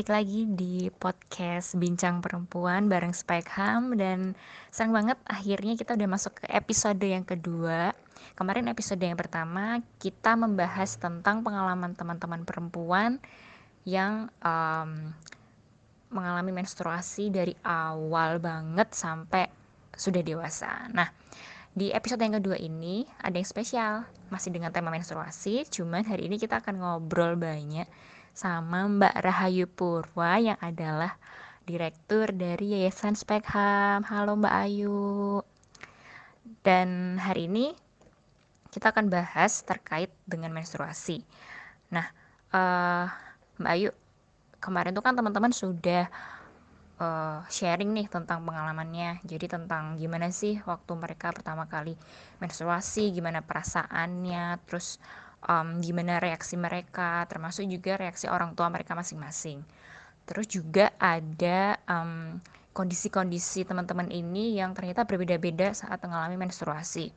balik lagi di podcast Bincang Perempuan bareng Spike Ham dan senang banget akhirnya kita udah masuk ke episode yang kedua. Kemarin episode yang pertama kita membahas tentang pengalaman teman-teman perempuan yang um, mengalami menstruasi dari awal banget sampai sudah dewasa. Nah, di episode yang kedua ini ada yang spesial, masih dengan tema menstruasi, cuman hari ini kita akan ngobrol banyak sama Mbak Rahayu Purwa yang adalah direktur dari Yayasan Spekham. Halo Mbak Ayu. Dan hari ini kita akan bahas terkait dengan menstruasi. Nah, uh, Mbak Ayu, kemarin tuh kan teman-teman sudah uh, sharing nih tentang pengalamannya. Jadi tentang gimana sih waktu mereka pertama kali menstruasi, gimana perasaannya, terus um, gimana reaksi mereka, termasuk juga reaksi orang tua mereka masing-masing. Terus juga ada um, kondisi-kondisi teman-teman ini yang ternyata berbeda-beda saat mengalami menstruasi.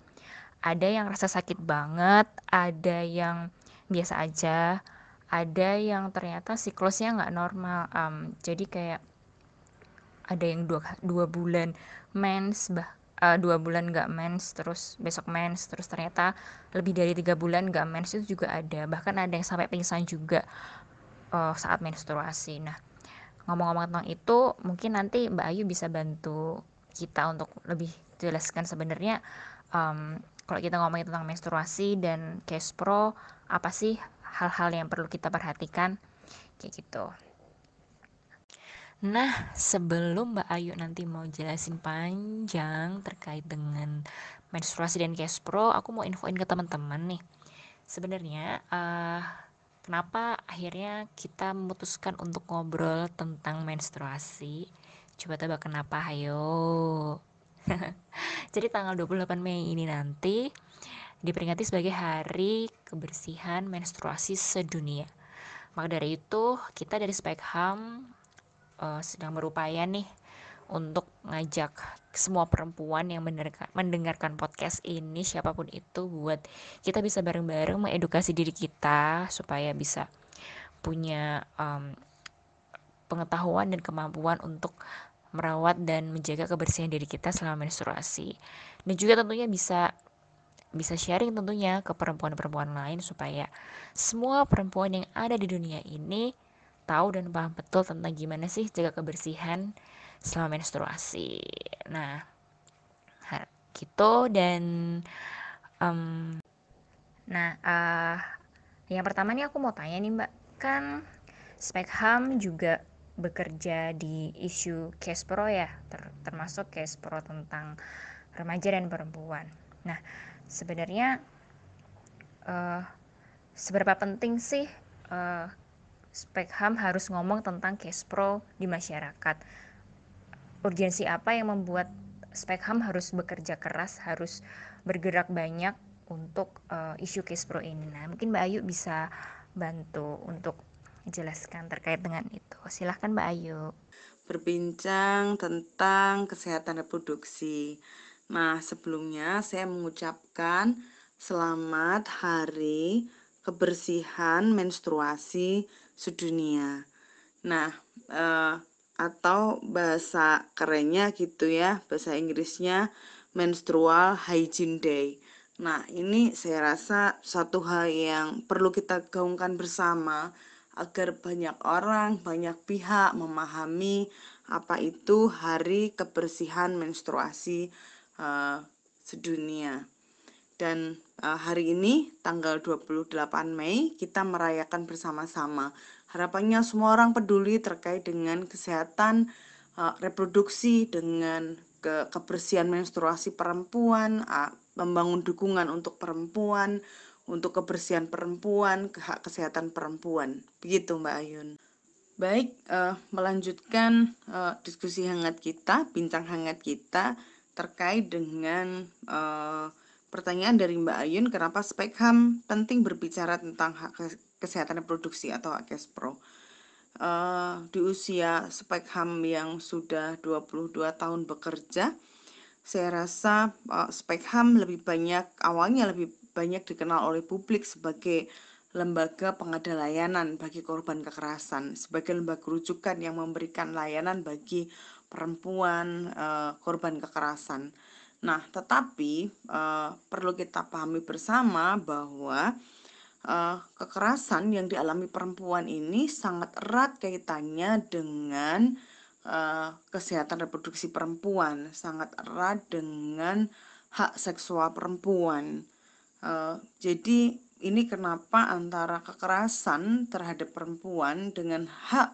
Ada yang rasa sakit banget, ada yang biasa aja, ada yang ternyata siklusnya nggak normal. Um, jadi kayak ada yang dua, dua bulan mens bah uh, dua bulan nggak mens terus besok mens terus ternyata lebih dari tiga bulan nggak mens itu juga ada. Bahkan ada yang sampai pingsan juga uh, saat menstruasi. Nah ngomong-ngomong tentang itu mungkin nanti Mbak Ayu bisa bantu kita untuk lebih jelaskan sebenarnya um, kalau kita ngomongin tentang menstruasi dan case pro apa sih hal-hal yang perlu kita perhatikan? Kayak gitu. Nah, sebelum Mbak Ayu nanti mau jelasin panjang terkait dengan menstruasi dan cash pro, aku mau infoin ke teman-teman nih. Sebenarnya, uh, kenapa akhirnya kita memutuskan untuk ngobrol tentang menstruasi? Coba tebak kenapa, ayo. Jadi tanggal 28 Mei ini nanti diperingati sebagai hari kebersihan menstruasi sedunia. Maka dari itu, kita dari Spike Ham uh, sedang berupaya nih untuk ngajak semua perempuan yang mendengarkan podcast ini siapa pun itu buat kita bisa bareng-bareng mengedukasi diri kita supaya bisa punya um, pengetahuan dan kemampuan untuk merawat dan menjaga kebersihan diri kita selama menstruasi. Dan juga tentunya bisa bisa sharing tentunya ke perempuan-perempuan lain supaya semua perempuan yang ada di dunia ini tahu dan paham betul tentang gimana sih jaga kebersihan selama menstruasi. Nah, gitu dan um, nah uh, yang pertama nih aku mau tanya nih mbak kan Spekham juga bekerja di isu case pro ya ter termasuk case pro tentang remaja dan perempuan. Nah sebenarnya uh, seberapa penting sih uh, Spekham harus ngomong tentang cash pro di masyarakat. Urgensi apa yang membuat Spekham harus bekerja keras, harus bergerak banyak untuk uh, isu cash pro ini. Nah, mungkin Mbak Ayu bisa bantu untuk jelaskan terkait dengan itu. Silahkan Mbak Ayu. Berbincang tentang kesehatan reproduksi. Nah, sebelumnya saya mengucapkan selamat hari kebersihan menstruasi sedunia. Nah, eh, atau bahasa kerennya gitu ya, bahasa Inggrisnya menstrual hygiene day. Nah, ini saya rasa satu hal yang perlu kita gaungkan bersama agar banyak orang, banyak pihak memahami apa itu hari kebersihan menstruasi uh, sedunia. Dan uh, hari ini tanggal 28 Mei kita merayakan bersama-sama. Harapannya semua orang peduli terkait dengan kesehatan uh, reproduksi dengan ke kebersihan menstruasi perempuan, uh, membangun dukungan untuk perempuan, untuk kebersihan perempuan, ke hak kesehatan perempuan. Begitu Mbak Ayun. Baik, uh, melanjutkan uh, diskusi hangat kita, bincang hangat kita terkait dengan uh, Pertanyaan dari Mbak Ayun, kenapa Spekham penting berbicara tentang hak kesehatan reproduksi atau hak pro? Uh, di usia Spekham yang sudah 22 tahun bekerja, saya rasa uh, Spekham lebih banyak awalnya lebih banyak dikenal oleh publik sebagai lembaga pengada layanan bagi korban kekerasan sebagai lembaga rujukan yang memberikan layanan bagi perempuan uh, korban kekerasan. Nah, tetapi uh, perlu kita pahami bersama bahwa uh, kekerasan yang dialami perempuan ini sangat erat kaitannya dengan uh, kesehatan reproduksi perempuan, sangat erat dengan hak seksual perempuan. Uh, jadi ini kenapa antara kekerasan terhadap perempuan dengan hak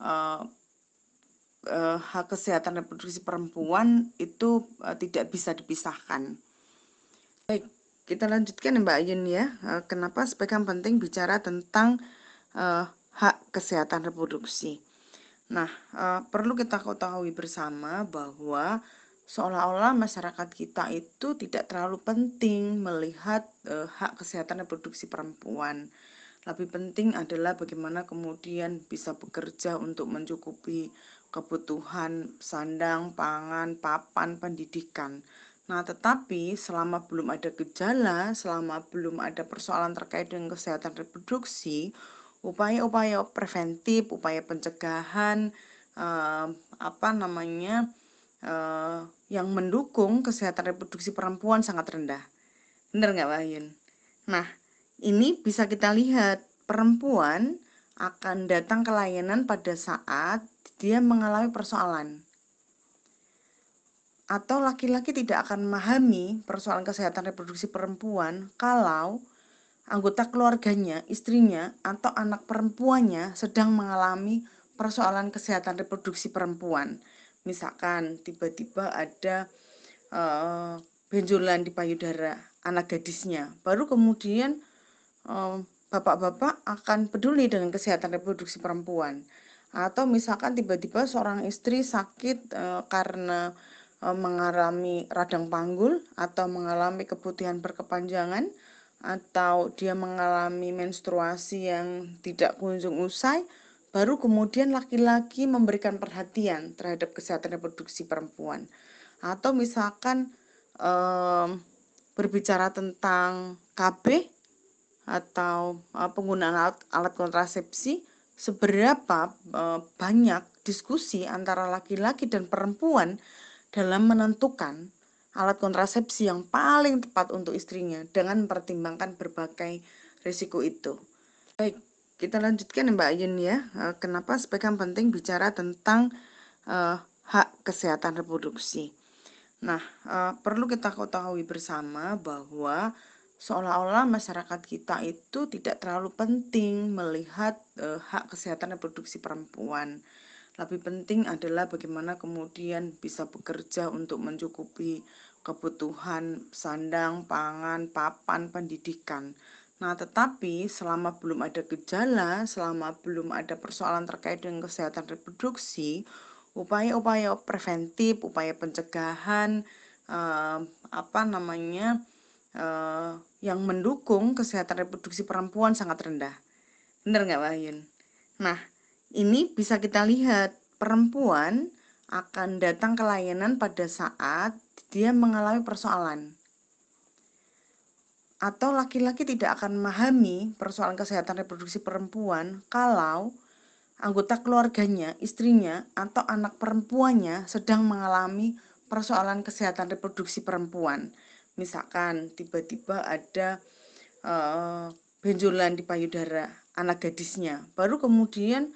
uh, uh, hak kesehatan reproduksi perempuan itu uh, tidak bisa dipisahkan. Baik, kita lanjutkan Mbak Ayun ya. Uh, kenapa sebagian penting bicara tentang uh, hak kesehatan reproduksi. Nah, uh, perlu kita ketahui bersama bahwa seolah-olah masyarakat kita itu tidak terlalu penting melihat uh, hak kesehatan reproduksi perempuan. Lebih penting adalah bagaimana kemudian bisa bekerja untuk mencukupi kebutuhan sandang, pangan, papan, pendidikan. Nah, tetapi selama belum ada gejala, selama belum ada persoalan terkait dengan kesehatan reproduksi, upaya-upaya preventif, upaya pencegahan, eh, apa namanya, eh, yang mendukung kesehatan reproduksi perempuan sangat rendah. Benar nggak, Mbak Ayun? Nah, ini bisa kita lihat perempuan akan datang ke layanan pada saat dia mengalami persoalan. Atau laki-laki tidak akan memahami persoalan kesehatan reproduksi perempuan kalau anggota keluarganya, istrinya, atau anak perempuannya sedang mengalami persoalan kesehatan reproduksi perempuan. Misalkan tiba-tiba ada uh, benjolan di payudara anak gadisnya, baru kemudian bapak-bapak uh, akan peduli dengan kesehatan reproduksi perempuan atau misalkan tiba-tiba seorang istri sakit e, karena mengalami radang panggul atau mengalami keputihan berkepanjangan atau dia mengalami menstruasi yang tidak kunjung usai baru kemudian laki-laki memberikan perhatian terhadap kesehatan reproduksi perempuan. Atau misalkan e, berbicara tentang KB atau e, penggunaan alat, alat kontrasepsi seberapa uh, banyak diskusi antara laki-laki dan perempuan dalam menentukan alat kontrasepsi yang paling tepat untuk istrinya dengan mempertimbangkan berbagai risiko itu. Baik, kita lanjutkan ya Mbak Ayun ya. Uh, kenapa sebagian penting bicara tentang uh, hak kesehatan reproduksi. Nah, uh, perlu kita ketahui bersama bahwa seolah-olah masyarakat kita itu tidak terlalu penting melihat e, hak kesehatan reproduksi perempuan. Lebih penting adalah bagaimana kemudian bisa bekerja untuk mencukupi kebutuhan sandang, pangan, papan, pendidikan. Nah, tetapi selama belum ada gejala, selama belum ada persoalan terkait dengan kesehatan reproduksi, upaya-upaya preventif, upaya pencegahan, eh, apa namanya, uh, yang mendukung kesehatan reproduksi perempuan sangat rendah. Benar nggak Mbak Ayun? Nah, ini bisa kita lihat perempuan akan datang ke layanan pada saat dia mengalami persoalan. Atau laki-laki tidak akan memahami persoalan kesehatan reproduksi perempuan kalau anggota keluarganya, istrinya, atau anak perempuannya sedang mengalami persoalan kesehatan reproduksi perempuan misalkan tiba-tiba ada uh, benjolan di payudara anak gadisnya, baru kemudian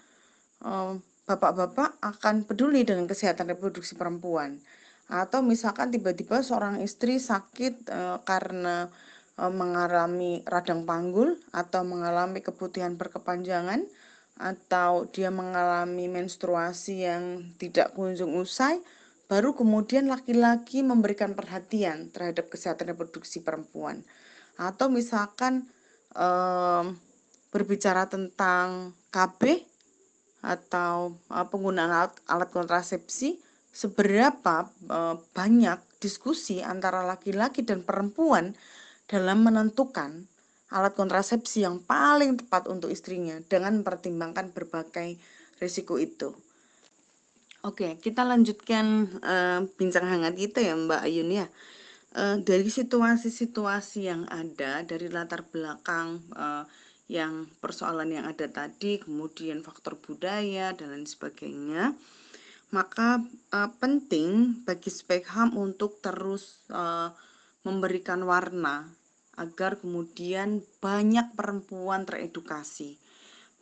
bapak-bapak uh, akan peduli dengan kesehatan reproduksi perempuan. Atau misalkan tiba-tiba seorang istri sakit uh, karena uh, mengalami radang panggul atau mengalami keputihan berkepanjangan atau dia mengalami menstruasi yang tidak kunjung usai, baru kemudian laki-laki memberikan perhatian terhadap kesehatan reproduksi perempuan atau misalkan um, berbicara tentang KB atau uh, penggunaan alat, alat kontrasepsi seberapa uh, banyak diskusi antara laki-laki dan perempuan dalam menentukan alat kontrasepsi yang paling tepat untuk istrinya dengan mempertimbangkan berbagai risiko itu. Oke, kita lanjutkan uh, bincang hangat kita ya Mbak Ayun ya. Uh, dari situasi-situasi yang ada, dari latar belakang uh, yang persoalan yang ada tadi, kemudian faktor budaya dan lain sebagainya, maka uh, penting bagi Spekham untuk terus uh, memberikan warna agar kemudian banyak perempuan teredukasi,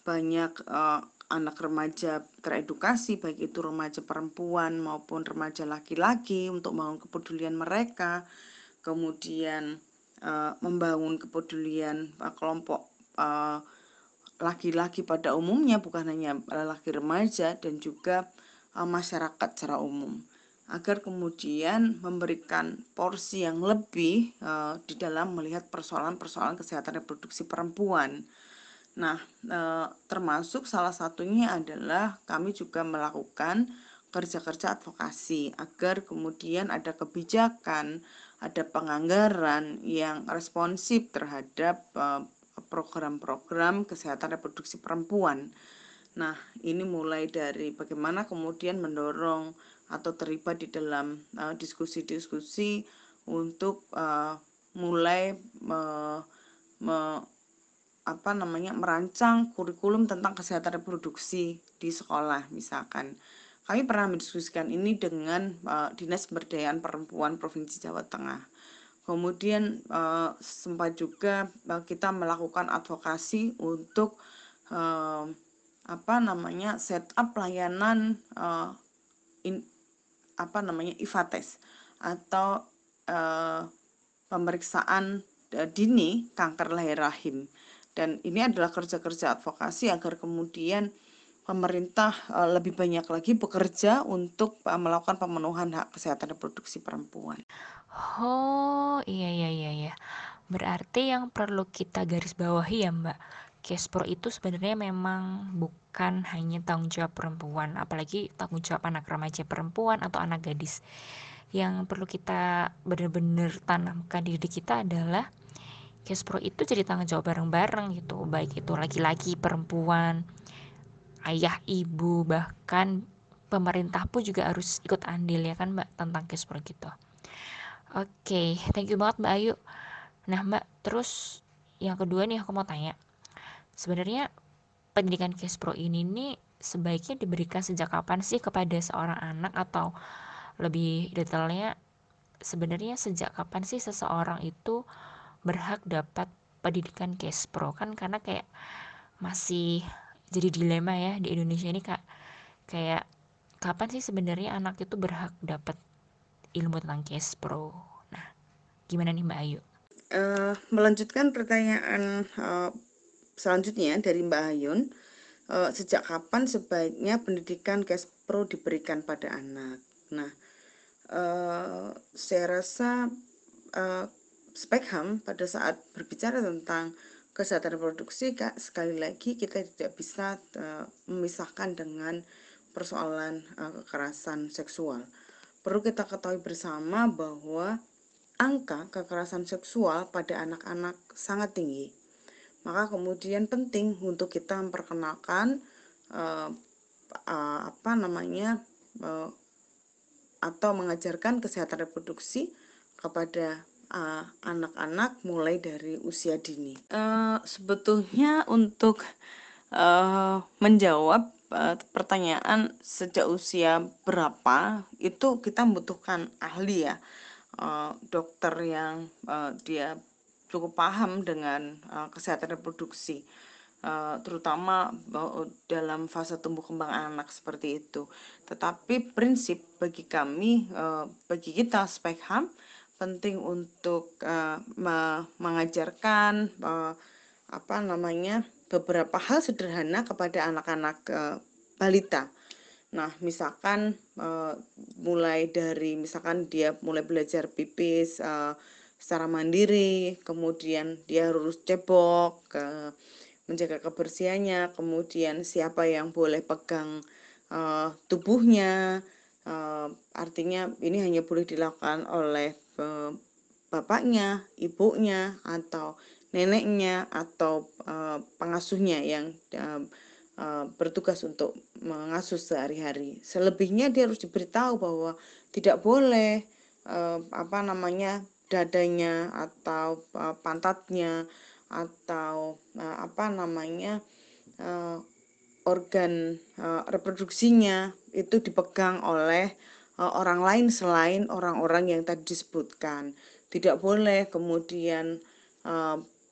banyak uh, anak remaja teredukasi, baik itu remaja perempuan maupun remaja laki-laki untuk membangun kepedulian mereka, kemudian uh, membangun kepedulian uh, kelompok laki-laki uh, pada umumnya bukan hanya laki remaja dan juga uh, masyarakat secara umum agar kemudian memberikan porsi yang lebih uh, di dalam melihat persoalan-persoalan kesehatan reproduksi perempuan. Nah, uh, termasuk salah satunya adalah kami juga melakukan kerja-kerja advokasi agar kemudian ada kebijakan, ada penganggaran yang responsif terhadap uh, program-program kesehatan reproduksi perempuan. Nah, ini mulai dari bagaimana kemudian mendorong atau terlibat di dalam uh, diskusi-diskusi uh, untuk uh, mulai me, me, apa namanya merancang kurikulum tentang kesehatan reproduksi di sekolah misalkan. Kami pernah mendiskusikan ini dengan uh, Dinas Pemberdayaan Perempuan Provinsi Jawa Tengah. Kemudian uh, sempat juga uh, kita melakukan advokasi untuk uh, apa namanya setup layanan apa namanya IFATES atau pemeriksaan dini kanker lahir rahim. Dan ini adalah kerja-kerja advokasi agar kemudian pemerintah lebih banyak lagi bekerja untuk melakukan pemenuhan hak kesehatan reproduksi perempuan. Oh, iya iya iya iya. Berarti yang perlu kita garis bawahi ya, Mbak, Kespro itu sebenarnya memang bukan hanya tanggung jawab perempuan, apalagi tanggung jawab anak remaja perempuan atau anak gadis. Yang perlu kita benar-benar tanamkan di diri kita adalah Kespro itu jadi tanggung jawab bareng-bareng gitu, baik itu laki-laki, perempuan, ayah, ibu, bahkan pemerintah pun juga harus ikut andil ya kan Mbak tentang Kespro gitu. Oke, thank you banget Mbak Ayu. Nah Mbak, terus yang kedua nih aku mau tanya. Sebenarnya pendidikan Case Pro ini nih sebaiknya diberikan sejak kapan sih kepada seorang anak atau lebih detailnya sebenarnya sejak kapan sih seseorang itu berhak dapat pendidikan Case Pro kan karena kayak masih jadi dilema ya di Indonesia ini kak kayak kapan sih sebenarnya anak itu berhak dapat ilmu tentang cash pro. Nah, gimana nih Mbak Ayu? Uh, melanjutkan pertanyaan uh, selanjutnya dari Mbak Ayun, uh, sejak kapan sebaiknya pendidikan cash pro diberikan pada anak? Nah, uh, saya rasa uh, Spekham pada saat berbicara tentang kesehatan reproduksi, kak, sekali lagi kita tidak bisa uh, memisahkan dengan persoalan uh, kekerasan seksual Perlu kita ketahui bersama bahwa angka kekerasan seksual pada anak-anak sangat tinggi. Maka kemudian penting untuk kita memperkenalkan uh, uh, apa namanya uh, atau mengajarkan kesehatan reproduksi kepada anak-anak uh, mulai dari usia dini. Uh, sebetulnya untuk uh, menjawab pertanyaan sejak usia berapa itu kita membutuhkan ahli ya? Uh, dokter yang uh, dia cukup paham dengan uh, kesehatan reproduksi terutama dalam fase tumbuh kembang anak seperti itu. Tetapi prinsip bagi kami bagi kita Spekham penting untuk mengajarkan apa namanya beberapa hal sederhana kepada anak-anak e, balita. Nah, misalkan e, mulai dari misalkan dia mulai belajar pipis e, secara mandiri, kemudian dia harus cebok, ke, menjaga kebersihannya, kemudian siapa yang boleh pegang e, tubuhnya, e, artinya ini hanya boleh dilakukan oleh e, bapaknya, ibunya, atau neneknya atau uh, pengasuhnya yang uh, uh, bertugas untuk mengasuh sehari-hari. Selebihnya dia harus diberitahu bahwa tidak boleh uh, apa namanya dadanya atau uh, pantatnya atau uh, apa namanya uh, organ uh, reproduksinya itu dipegang oleh uh, orang lain selain orang-orang yang tadi disebutkan. Tidak boleh kemudian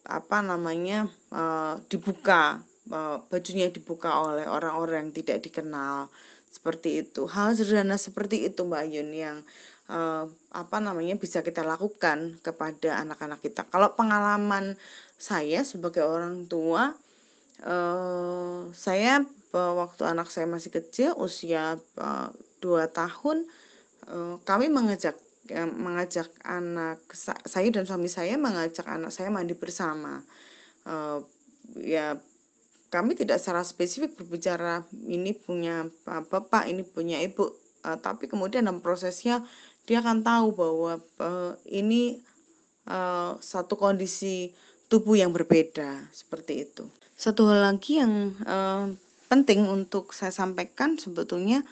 apa namanya uh, dibuka uh, bajunya dibuka oleh orang-orang yang tidak dikenal seperti itu. Hal sederhana seperti itu Mbak Yun yang uh, apa namanya bisa kita lakukan kepada anak-anak kita. Kalau pengalaman saya sebagai orang tua, uh, saya uh, waktu anak saya masih kecil, usia uh, tahun, uh, kami mengajak mengajak anak saya dan suami saya mengajak anak saya mandi bersama. Uh, ya kami tidak secara spesifik berbicara ini punya bapak, ini punya ibu, uh, tapi kemudian dalam prosesnya dia akan tahu bahwa uh, ini uh, satu kondisi tubuh yang berbeda seperti itu. Satu hal lagi yang uh, penting untuk saya sampaikan sebetulnya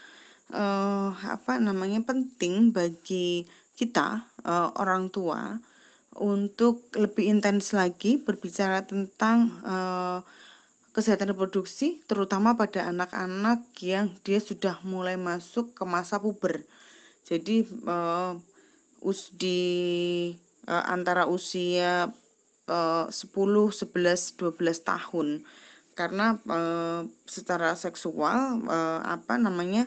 uh, apa namanya penting bagi kita uh, orang tua untuk lebih intens lagi berbicara tentang uh, kesehatan reproduksi terutama pada anak-anak yang dia sudah mulai masuk ke masa puber jadi uh, us di uh, antara usia uh, 10, 11, 12 tahun. Karena uh, secara seksual uh, apa namanya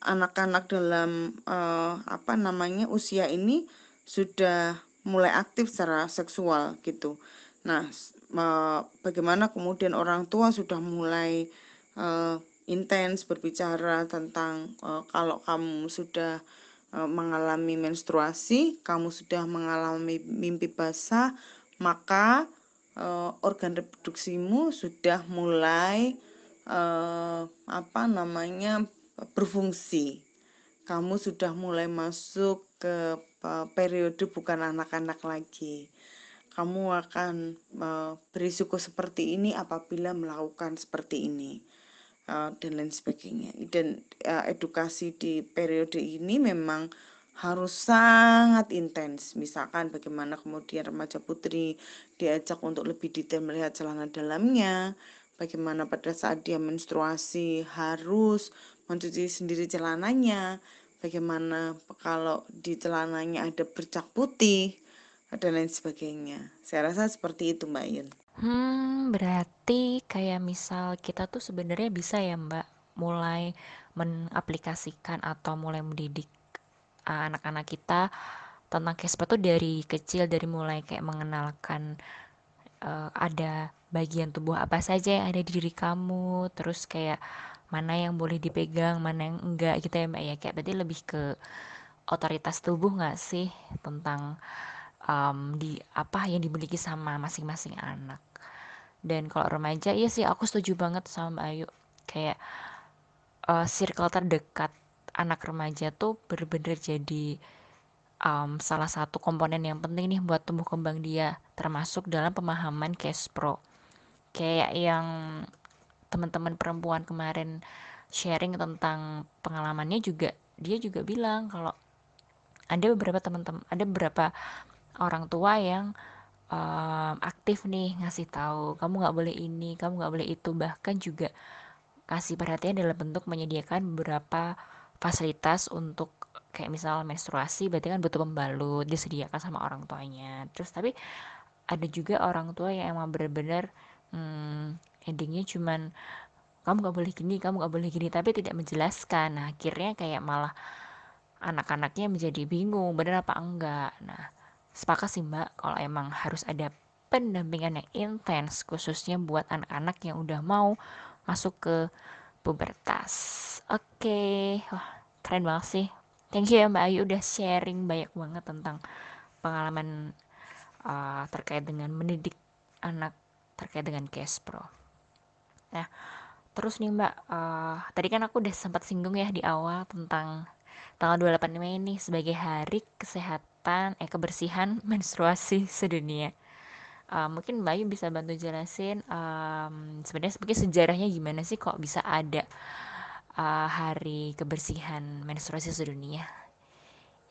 anak-anak dalam uh, apa namanya usia ini sudah mulai aktif secara seksual gitu. Nah, uh, bagaimana kemudian orang tua sudah mulai uh, intens berbicara tentang uh, kalau kamu sudah mengalami menstruasi, kamu sudah mengalami mimpi basah, maka uh, organ reproduksimu sudah mulai uh, apa namanya berfungsi. Kamu sudah mulai masuk ke periode bukan anak-anak lagi. Kamu akan uh, berisiko seperti ini apabila melakukan seperti ini uh, dan lain sebagainya. Dan uh, edukasi di periode ini memang harus sangat intens. Misalkan bagaimana kemudian remaja putri diajak untuk lebih detail melihat celana dalamnya, bagaimana pada saat dia menstruasi harus mencuci sendiri celananya, bagaimana kalau di celananya ada bercak putih, dan lain sebagainya. Saya rasa seperti itu Mbak Yun. Hmm, berarti kayak misal kita tuh sebenarnya bisa ya Mbak mulai mengaplikasikan atau mulai mendidik uh, anak-anak kita tentang KESPA tuh dari kecil dari mulai kayak mengenalkan uh, ada bagian tubuh apa saja yang ada di diri kamu terus kayak mana yang boleh dipegang mana yang enggak gitu ya mbak ya. Kayak tadi lebih ke otoritas tubuh nggak sih tentang um, di apa yang dimiliki sama masing-masing anak? Dan kalau remaja iya sih aku setuju banget sama Mbak Ayu. Kayak uh, circle terdekat anak remaja tuh bener-bener jadi um, salah satu komponen yang penting nih buat tumbuh kembang dia termasuk dalam pemahaman cash pro. Kayak yang teman-teman perempuan kemarin sharing tentang pengalamannya juga dia juga bilang kalau ada beberapa teman-teman ada beberapa orang tua yang um, aktif nih ngasih tahu kamu nggak boleh ini kamu nggak boleh itu. Bahkan juga kasih perhatian dalam bentuk menyediakan beberapa fasilitas untuk kayak misal menstruasi berarti kan butuh pembalut disediakan sama orang tuanya. Terus tapi ada juga orang tua yang emang bener-bener hmm, endingnya cuman kamu gak boleh gini kamu gak boleh gini tapi tidak menjelaskan. Nah akhirnya kayak malah anak-anaknya menjadi bingung bener apa enggak? Nah sepakat sih mbak kalau emang harus ada pendampingan yang intens khususnya buat anak-anak yang udah mau masuk ke pubertas. Oke okay. wah keren banget sih. Thank you ya mbak Ayu udah sharing banyak banget tentang pengalaman uh, terkait dengan mendidik anak terkait dengan cash pro nah terus nih mbak uh, tadi kan aku udah sempat singgung ya di awal tentang tanggal 28 Mei ini sebagai hari kesehatan eh kebersihan menstruasi sedunia uh, mungkin Bayu bisa bantu jelasin um, sebenarnya mungkin sejarahnya gimana sih kok bisa ada uh, hari kebersihan menstruasi sedunia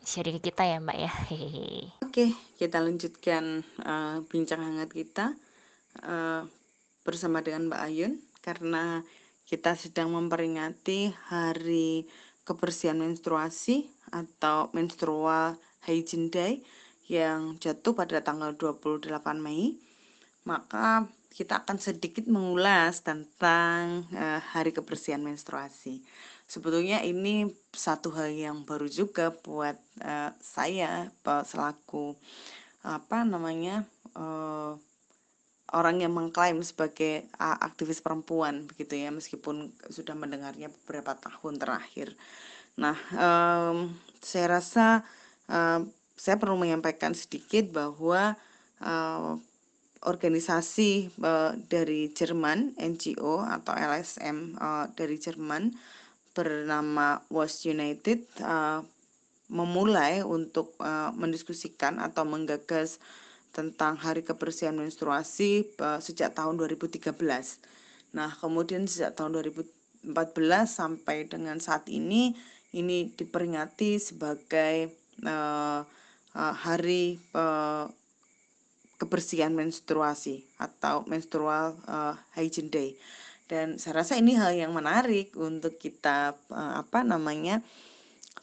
sharing ke kita ya Mbak ya. Hehehe. Oke, kita lanjutkan uh, bincang hangat kita uh, bersama dengan Mbak Ayun karena kita sedang memperingati Hari Kebersihan Menstruasi atau Menstrual Hygiene Day yang jatuh pada tanggal 28 Mei. Maka kita akan sedikit mengulas tentang uh, Hari Kebersihan Menstruasi. Sebetulnya ini satu hal yang baru juga buat uh, saya selaku apa namanya orang yang mengklaim sebagai aktivis perempuan begitu ya meskipun sudah mendengarnya beberapa tahun terakhir. Nah, um, saya rasa um, saya perlu menyampaikan sedikit bahwa uh, organisasi uh, dari Jerman NGO atau LSM uh, dari Jerman bernama Was United uh, memulai untuk uh, mendiskusikan atau menggagas tentang Hari Kebersihan Menstruasi uh, sejak tahun 2013. Nah, kemudian sejak tahun 2014 sampai dengan saat ini ini diperingati sebagai uh, uh, Hari uh, Kebersihan Menstruasi atau Menstrual uh, Hygiene Day. Dan saya rasa ini hal yang menarik untuk kita uh, apa namanya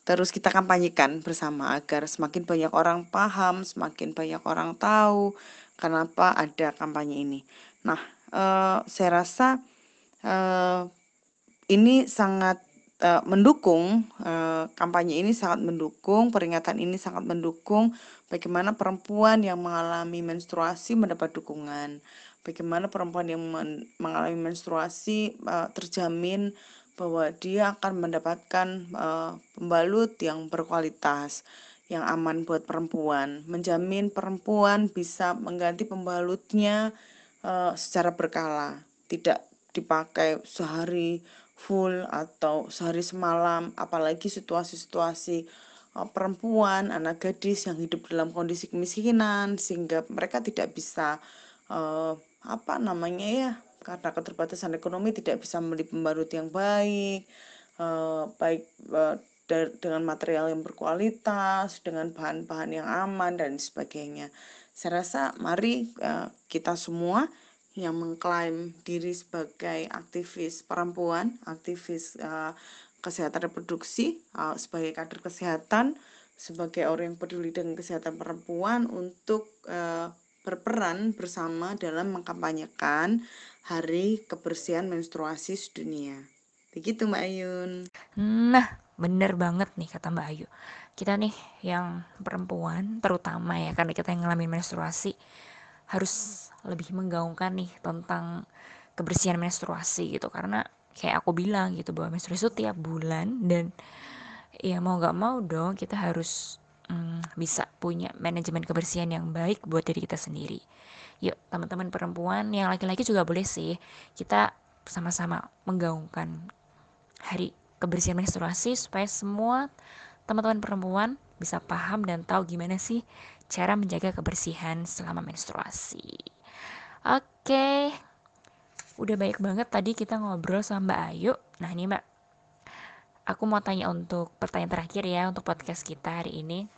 terus kita kampanyekan bersama agar semakin banyak orang paham, semakin banyak orang tahu kenapa ada kampanye ini. Nah, eh, saya rasa eh, ini sangat eh, mendukung eh, kampanye ini sangat mendukung peringatan ini sangat mendukung bagaimana perempuan yang mengalami menstruasi mendapat dukungan, bagaimana perempuan yang men mengalami menstruasi uh, terjamin bahwa dia akan mendapatkan uh, pembalut yang berkualitas, yang aman buat perempuan, menjamin perempuan bisa mengganti pembalutnya uh, secara berkala, tidak dipakai sehari full atau sehari semalam, apalagi situasi-situasi uh, perempuan, anak gadis yang hidup dalam kondisi kemiskinan sehingga mereka tidak bisa uh, apa namanya ya karena keterbatasan ekonomi tidak bisa membeli pembalut yang baik, eh, baik eh, dengan material yang berkualitas, dengan bahan-bahan yang aman dan sebagainya. Saya rasa mari eh, kita semua yang mengklaim diri sebagai aktivis perempuan, aktivis kesehatan reproduksi, sebagai kader kesehatan, sebagai orang yang peduli dengan kesehatan perempuan untuk berperan bersama dalam mengkampanyekan Hari Kebersihan Menstruasi Sedunia. Begitu Mbak Ayun. Nah, bener banget nih kata Mbak Ayu. Kita nih yang perempuan terutama ya karena kita yang ngalamin menstruasi harus lebih menggaungkan nih tentang kebersihan menstruasi gitu karena kayak aku bilang gitu bahwa menstruasi itu tiap bulan dan ya mau gak mau dong kita harus hmm, bisa punya manajemen kebersihan yang baik buat diri kita sendiri yuk teman-teman perempuan yang laki-laki juga boleh sih kita sama-sama menggaungkan hari kebersihan menstruasi supaya semua teman-teman perempuan bisa paham dan tahu gimana sih cara menjaga kebersihan selama menstruasi. Oke, udah baik banget tadi kita ngobrol sama Mbak Ayu. Nah ini Mbak, aku mau tanya untuk pertanyaan terakhir ya untuk podcast kita hari ini.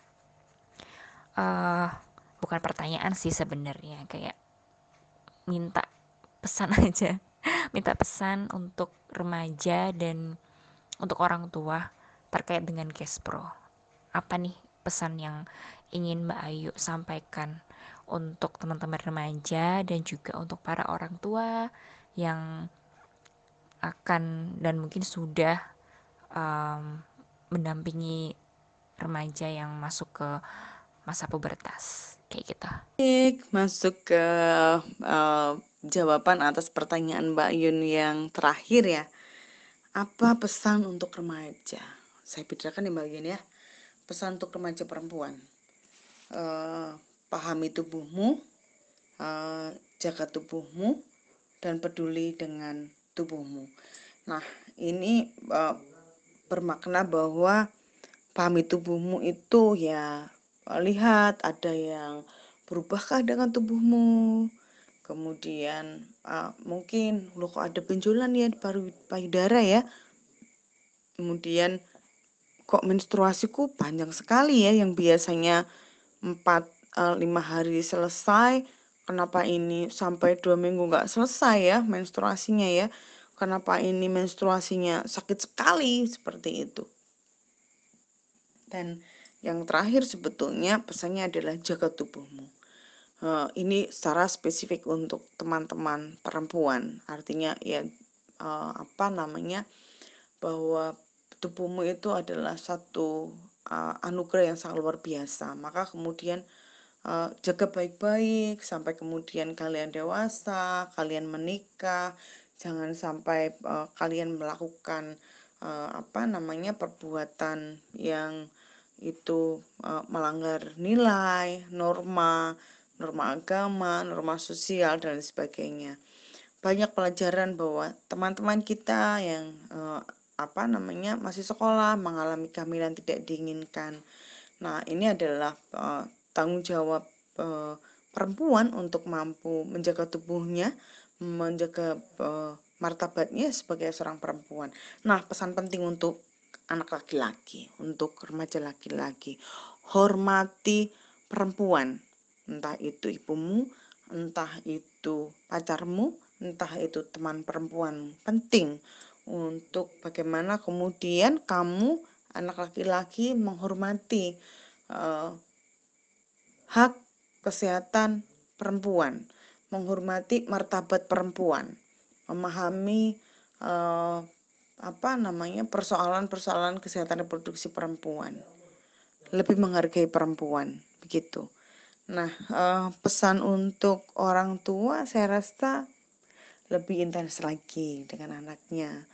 Uh, bukan pertanyaan sih sebenarnya kayak minta pesan aja minta pesan untuk remaja dan untuk orang tua terkait dengan Kespro apa nih pesan yang ingin Mbak Ayu sampaikan untuk teman-teman remaja dan juga untuk para orang tua yang akan dan mungkin sudah um, mendampingi remaja yang masuk ke masa pubertas kayak gitu. Baik, masuk ke uh, jawaban atas pertanyaan Mbak Yun yang terakhir ya. Apa pesan untuk remaja? Saya bedakan ya Mbak Yun ya. Pesan untuk remaja perempuan. Uh, pahami tubuhmu, uh, jaga tubuhmu, dan peduli dengan tubuhmu. Nah, ini uh, bermakna bahwa pahami tubuhmu itu ya lihat ada yang berubahkah dengan tubuhmu. Kemudian uh, mungkin lo kok ada benjolan ya di paru payudara ya. Kemudian kok menstruasiku panjang sekali ya yang biasanya 4, eee, 5 hari selesai, kenapa ini sampai 2 minggu nggak selesai ya menstruasinya ya, kenapa ini menstruasinya sakit sekali, seperti itu. Dan yang terakhir sebetulnya pesannya adalah jaga tubuhmu. Uh, ini secara spesifik untuk teman-teman perempuan, artinya ya, uh, apa namanya, bahwa tubuhmu itu adalah satu, uh, anugerah yang sangat luar biasa. Maka kemudian, uh, jaga baik-baik sampai kemudian kalian dewasa, kalian menikah, jangan sampai, uh, kalian melakukan, uh, apa namanya, perbuatan yang itu, uh, melanggar nilai, norma norma agama, norma sosial, dan sebagainya. Banyak pelajaran bahwa teman-teman kita yang eh, apa namanya masih sekolah mengalami kehamilan tidak diinginkan. Nah, ini adalah eh, tanggung jawab eh, perempuan untuk mampu menjaga tubuhnya, menjaga eh, martabatnya sebagai seorang perempuan. Nah, pesan penting untuk anak laki-laki, untuk remaja laki-laki, hormati perempuan. Entah itu ibumu, entah itu pacarmu, entah itu teman perempuan penting. Untuk bagaimana kemudian kamu anak laki-laki menghormati uh, hak kesehatan perempuan, menghormati martabat perempuan, memahami uh, apa namanya persoalan-persoalan kesehatan reproduksi perempuan, lebih menghargai perempuan, begitu. Nah, uh, pesan untuk orang tua saya rasa lebih intens lagi dengan anaknya.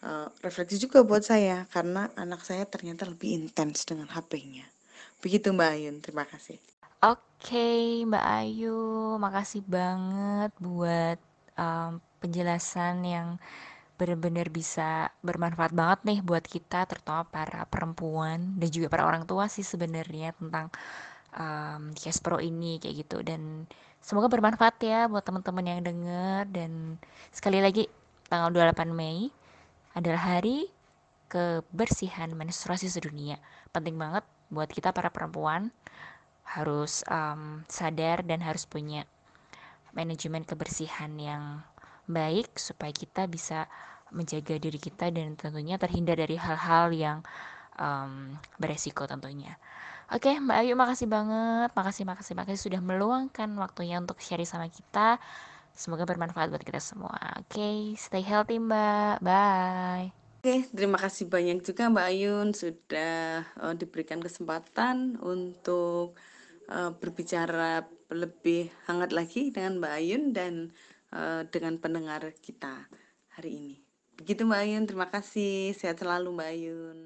Uh, refleksi juga buat saya karena anak saya ternyata lebih intens dengan HP-nya. Begitu Mbak Ayun, terima kasih. Oke, Mbak Ayu, makasih banget buat um, penjelasan yang benar-benar bisa bermanfaat banget nih buat kita, terutama para perempuan dan juga para orang tua sih sebenarnya tentang um, Cash Pro ini kayak gitu. Dan semoga bermanfaat ya buat teman-teman yang denger. Dan sekali lagi tanggal 28 Mei adalah hari kebersihan menstruasi sedunia. Penting banget buat kita para perempuan harus um, sadar dan harus punya manajemen kebersihan yang baik supaya kita bisa menjaga diri kita dan tentunya terhindar dari hal-hal yang um, beresiko tentunya. Oke, Mbak Ayu makasih banget. Makasih, makasih, makasih sudah meluangkan waktunya untuk share sama kita. Semoga bermanfaat buat kita semua. Oke, stay healthy, Mbak. Bye. Oke, terima kasih banyak juga Mbak Ayun sudah uh, diberikan kesempatan untuk uh, berbicara lebih hangat lagi dengan Mbak Ayun dan uh, dengan pendengar kita hari ini. Begitu Mbak Ayun, terima kasih. Sehat selalu Mbak Ayun.